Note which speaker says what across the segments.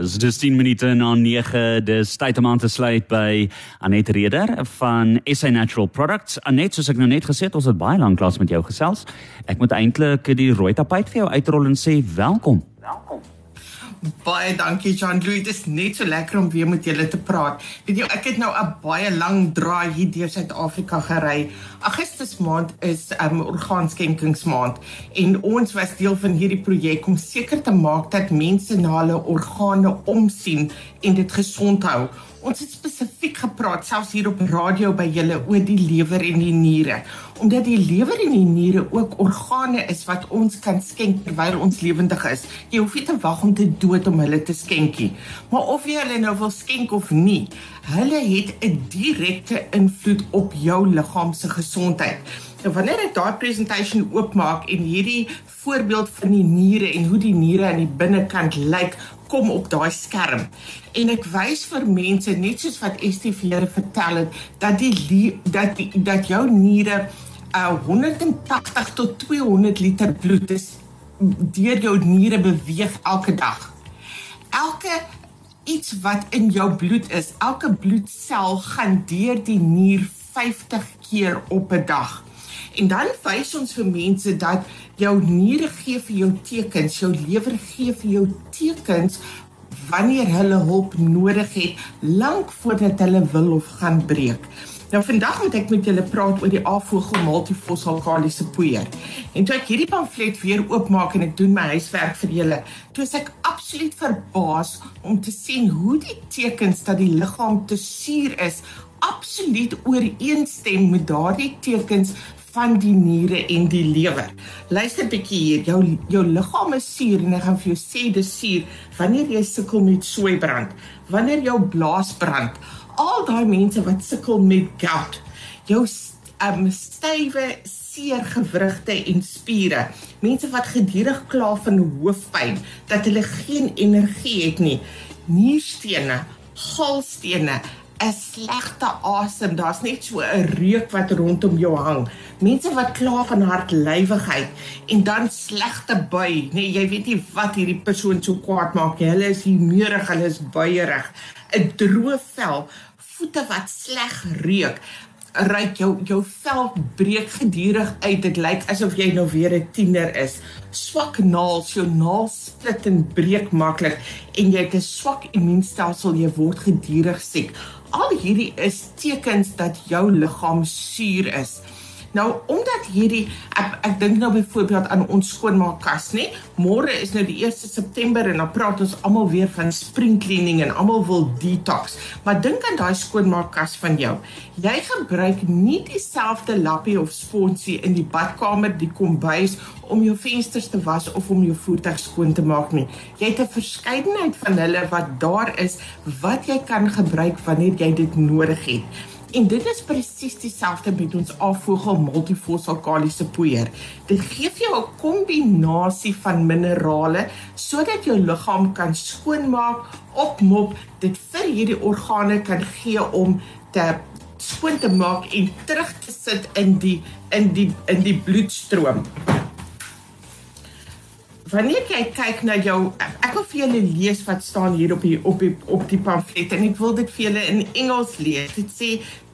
Speaker 1: Is dis 10 minute na 9. Dis tyd om aan te sluit by Anet Reder van SA Natural Products. Anet, soos ek nou net gesê het, ons het baie lank klas met jou gesels. Ek moet eintlik die rooi tapuit vir jou uitrol en sê welkom.
Speaker 2: Welkom. Baie dankie Jean-Louis. Dit is net so lekker om weer met julle te praat. Weet jy, ek het nou 'n baie lang draai hier deur Suid-Afrika gery. Augustus maand is 'n um, orgaanskenkingsmaand en ons was deel van hierdie projek om seker te maak dat mense na hulle organe omsien en dit gesond hou. Ons het spesifiek gepraat selfs hier op radio by julle oor die lewer en die niere, omdat die lewer en die niere ook organe is wat ons kan skenk terwyl ons lewendig is. Jy hoef nie te wag om te dood om hulle te skenkie. Maar of jy hulle nou wil skenk of nie, hulle het 'n direkte invloed op jou liggaam se gesondheid. Nou wanneer ek daai presentasie oopmaak en hierdie voorbeeld van die niere en hoe die niere aan die binnekant lyk, kom op daai skerm. En ek wys vir mense net soos wat Estie vir julle vertel het dat die dat die, dat jou niere uh 180 tot 200 liter bloed is deur jou niere beweeg elke dag. Elke iets wat in jou bloed is, elke bloedsel gaan deur die nier 50 keer op 'n dag. En dan wys ons vir mense dat jou niere gee vir jou tekens, jou lewer gee vir jou tekens wanneer hulle hulp nodig het lank voordat hulle wil of gaan breek. Nou vandag moet ek met julle praat oor die Avogel multifossalkaliese poeier. En toe ek hierdie pamflet weer oopmaak en ek doen my huiswerk vir julle, toe ek absoluut verbaas om te sien hoe die tekens dat die liggaam te suur is absoluut ooreenstem met daardie tekens van die niere en die lewer. Luister bietjie hier. Jou jou liggaam is suur en ek gaan vir jou sê dis suur wanneer jy sukkel met sooibrand, wanneer jou blaas brand. Al daai mense wat sukkel met gout, jou um stywe seer gewrigte en spiere. Mense wat gedurig kla van hoofpyn, dat hulle geen energie het nie. Nierstene, galstene, 'n slegte asem. Daar's net so 'n reuk wat rondom jou hang. Mense wat kla van hartlywigheid en dan slegte bui. Nee, jy weet nie wat hierdie persoon so kwaad maak nie. Hulle is humeurig, hulle is buierig. 'n Droë vel, voete wat sleg reuk ryk jou jou vel breek gedurig uit. Dit lyk asof jy nou weer 'n tiener is. Swak naels, jou naels split en breek maklik en jy het 'n swak immuunstelsel, jy word gedurig siek. Al hierdie is tekens dat jou liggaam suur is. Nou omdat hierdie ek, ek dink nou byvoorbeeld aan ons skoonmaakkas, nê? Môre is nou die 1 September en dan praat ons almal weer van spring cleaning en almal wil detox. Maar dink aan daai skoonmaakkas van jou. Jy gebruik nie dieselfde lappie of sponsie in die badkamer, die kombuis om jou vensters te was of om jou voertuig skoon te maak nie. Jy het 'n verskeidenheid van hulle wat daar is wat jy kan gebruik wanneer jy dit nodig het. En dit is presies dieselfde met ons afvogel multifossalkaliese poeier. Dit gee vir jou 'n kombinasie van minerale sodat jou liggaam kan skoonmaak, opmop, dit vir hierdie organe kan gee om te skoon te maak en terug te sit in die in die in die bloedstroom wanneer jy kyk na jou ek wil vir julle lees wat staan hier op die op die op die pamflet en ek wil dit vir julle in Engels lees. Dit sê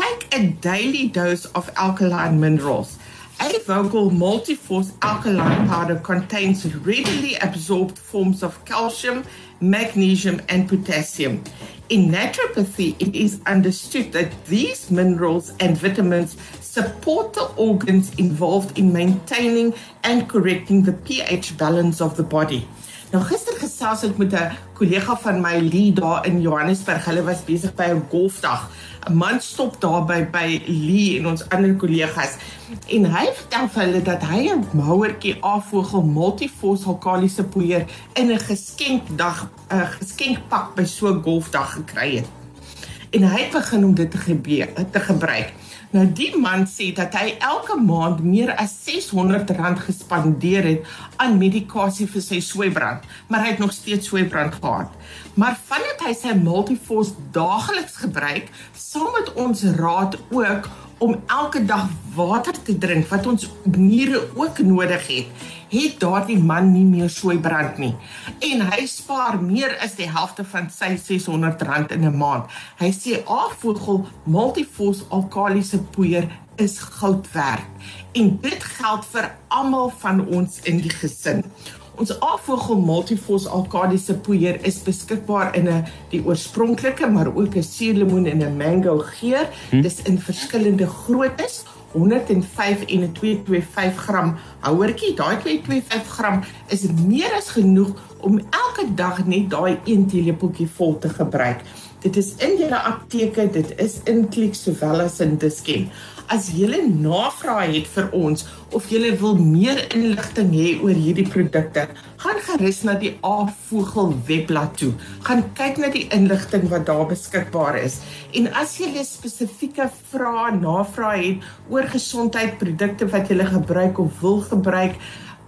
Speaker 2: take a daily dose of alkaline minerals. Avocal multi-force alkaline powder contains readily absorbed forms of calcium, magnesium and potassium. In naturopathy, it is understood that these minerals and vitamins support the organs involved in maintaining and correcting the pH balance of the body. Nou gister gesels ek met 'n kollega van my Lee daar in Johannesburg. Hulle was besig by 'n golfdag. 'n Man stop daar by by Lee en ons ander kollegas en hy vertel vir hulle dat hy 'n mouertjie afvogel multifos alkaliese poeier in 'n geskenkdag 'n geskenkpak by so 'n golfdag gekry het. En hy het begin om dit te gebeur te gebruik. Nou die man sê dat hy elke maand meer as R600 gespandeer het aan medikasie vir sy sweebrand, maar hy het nog steeds sweebrand gehad. Maar vandat hy sy Multifos daagliks gebruik, saam met ons raad ook om elke dag water te drink wat ons niere ook nodig het, het daardie man nie meer sooi brand nie. En hy spaar meer as die helfte van sy R600 in 'n maand. Hy sê afvogel multifos alkalisiese poeier is goud werd. En dit geld vir almal van ons in die gesin. Ons afvogel multifos alkalisiese poeier is beskikbaar in 'n die oorspronklike maar ook 'n suurlemoen en 'n mango geur. Hm? Dis in verskillende groottes. 105 en 'n 225 gram houertjie. Daai 225 gram is meer as genoeg om elke dag net daai 1 teelepeltjie vol te gebruik. Dit is in julle apteke, dit is in Clicks sowel as in Dischem. As julle navraag het vir ons of julle wil meer inligting hê oor hierdie produkte, gaan gerus na die Avogel webblad toe. Gaan kyk na die inligting wat daar beskikbaar is. En as jy spesifieke vrae, navraag het oor gesondheidsprodukte wat jy gebruik of wil gebruik,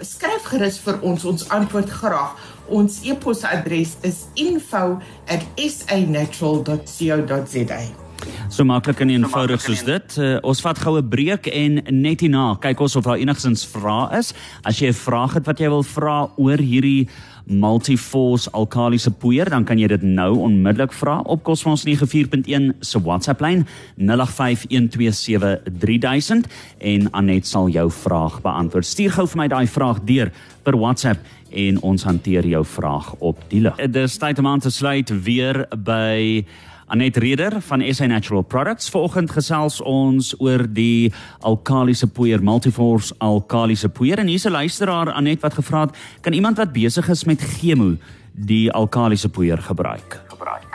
Speaker 2: skryf gerus vir ons ons antwoord graag ons e-posadres is info@sanatural.co.za
Speaker 1: So maklik en eenvoudig soos dit. Uh, ons vat goue breek en net hierna kyk ons of daar enigsins vrae is. As jy 'n vraag het wat jy wil vra oor hierdie Multiforce alkalisiese poeier, dan kan jy dit nou onmiddellik vra op Cosmos 94.1 se WhatsApp lyn 0851273000 en Anet sal jou vraag beantwoord. Stuur gou vir my daai vraag deur per WhatsApp en ons hanteer jou vraag op die lig. Dit is tyd om aan te sluit weer by Anet Reder van SA Natural Products. Vanoggend gesels ons oor die alkalisiese poeier Multiforce alkalisiese poeier en hier's 'n luisteraar Anet wat gevra het, kan iemand wat besig is met chemo die alkalisiese poeier gebruik? Gebruik.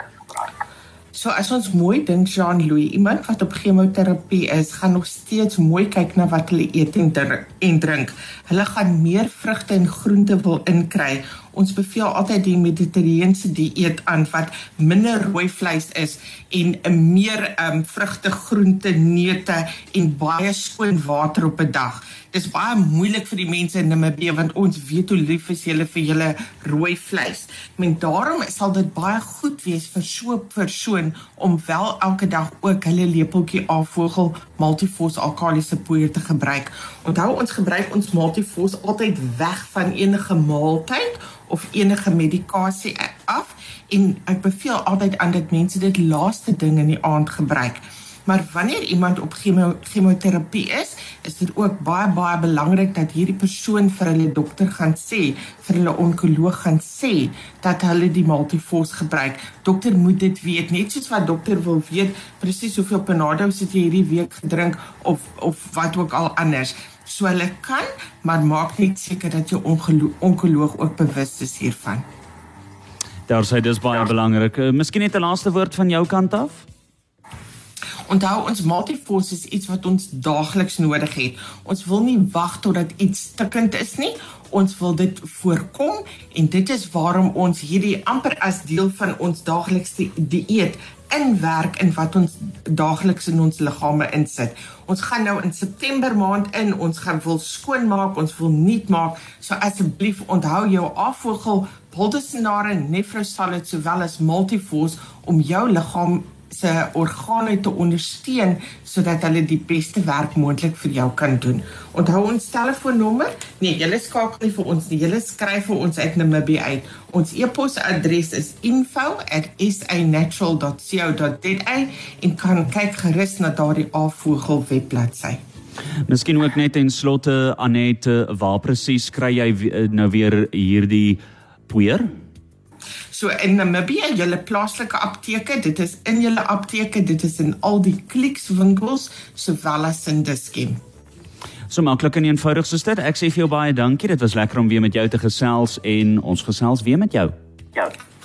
Speaker 2: So as ons mooi dink Jean Louis, iemand wat op chemoterapie is, gaan nog steeds mooi kyk na wat hulle eet en drink. Hulle gaan meer vrugte en groente wil inkry ons beveel altyd die mediterrane dieet aan wat minder rooi vleis is en 'n meer um vrugte, groente, neute en baie skoon water op 'n dag. Dis baie moeilik vir die mense in Namibië want ons weet hoe lief is hulle vir hulle rooi vleis. Men daarom sal dit baie goed wees vir so 'n persoon om wel elke dag ook hulle lepeltjie afvogel multifos alkalisiese poeier te gebruik. Onthou ons gebruik ons multifos altyd weg van enige maaltyd of enige medikasie af en ek beveel altyd aan dat mense dit laaste ding in die aand gebruik. Maar wanneer iemand op chemo chemoterapie is, is dit ook baie baie belangrik dat hierdie persoon vir hulle dokter gaan sê, vir hulle onkoloog gaan sê dat hulle die multifos gebruik. Dokter moet dit weet, net soos wat dokter wil weet presies hoeveel Panado sit jy hierdie week gedrink of of wat ook al anders so hulle kan, maar maak net seker dat jou onkoloog ook bewus is hiervan.
Speaker 1: Daar sê dis baie ja. belangrik. Uh, miskien net 'n laaste woord van jou kant af.
Speaker 2: Onthou ons multifos is iets wat ons daagliks nodig het. Ons wil nie wag totdat iets stikkend is nie. Ons wil dit voorkom en dit is waarom ons hierdie amper as deel van ons daaglikse dieet inwerk in wat ons daagliks in ons liggame insit. Ons gaan nou in September maand in, ons gaan wil skoonmaak, ons wil nuut maak. So asseblief onthou jou afvogel Boldesenare Nefrosalid sowel as Multifos om jou liggaam se organe te ondersteun sodat hulle die beste werk moontlik vir jou kan doen. Onthou ons telefoonnommer. Nee, jy skakel nie vir ons nie. Jy skryf vir ons uit Namibia uit. Ons e-posadres is info@sanatural.co.za en kan kyk gerus na daardie afvogel webbladsy.
Speaker 1: Miskien ook net en slotte Anette, waar presies kry jy nou weer hierdie poeier?
Speaker 2: So in Namibia, julle plaaslike apteke, dit is in julle apteke, dit is in al die Clicks winkels sowel as in Dischem.
Speaker 1: So maklik en eenvoudig soos dit. Ek sê vir jou baie dankie. Dit was lekker om weer met jou te gesels en ons gesels weer met jou.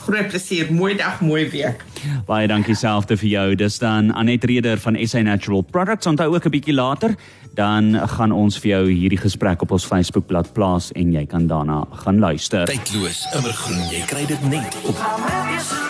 Speaker 2: Groot plesier. Mooi dag, mooi week.
Speaker 1: Baie dankie selfde vir jou. Dis dan Anet Reder van SA Natural Products. Onthou ook 'n bietjie later dan gaan ons vir jou hierdie gesprek op ons Facebookblad plaas en jy kan daarna gaan luister.
Speaker 3: Tydloos, immergroen, jy kry dit net op.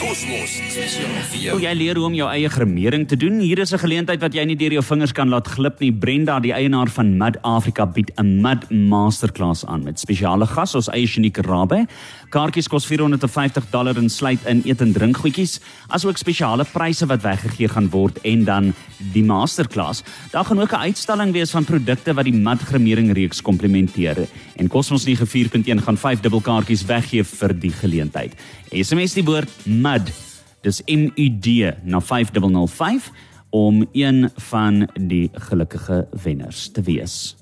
Speaker 1: Kosmos spesiaal vir jou. Jy leer hoe om jou eie gremering te doen. Hier is 'n geleentheid wat jy nie deur jou vingers kan laat glip nie. Brenda, die eienaar van Mud Africa, bied 'n Mud Masterclass aan met spesiale gas ons eie unieke rabe. Kaartjies kos 450 dollar en sluit in eet en drink goedjies, asook spesiale pryse wat weggegee gaan word en dan die Masterclass. Daar gaan ook 'n uitstalling wees van produkte wat die Mud gremering reeks komplementeer. En Kosmos 94.1 gaan 5 dubbelkaartjies weggee vir die geleentheid. SMS die woord MUD. Dis M U D na 5005 om een van die gelukkige wenners te wees.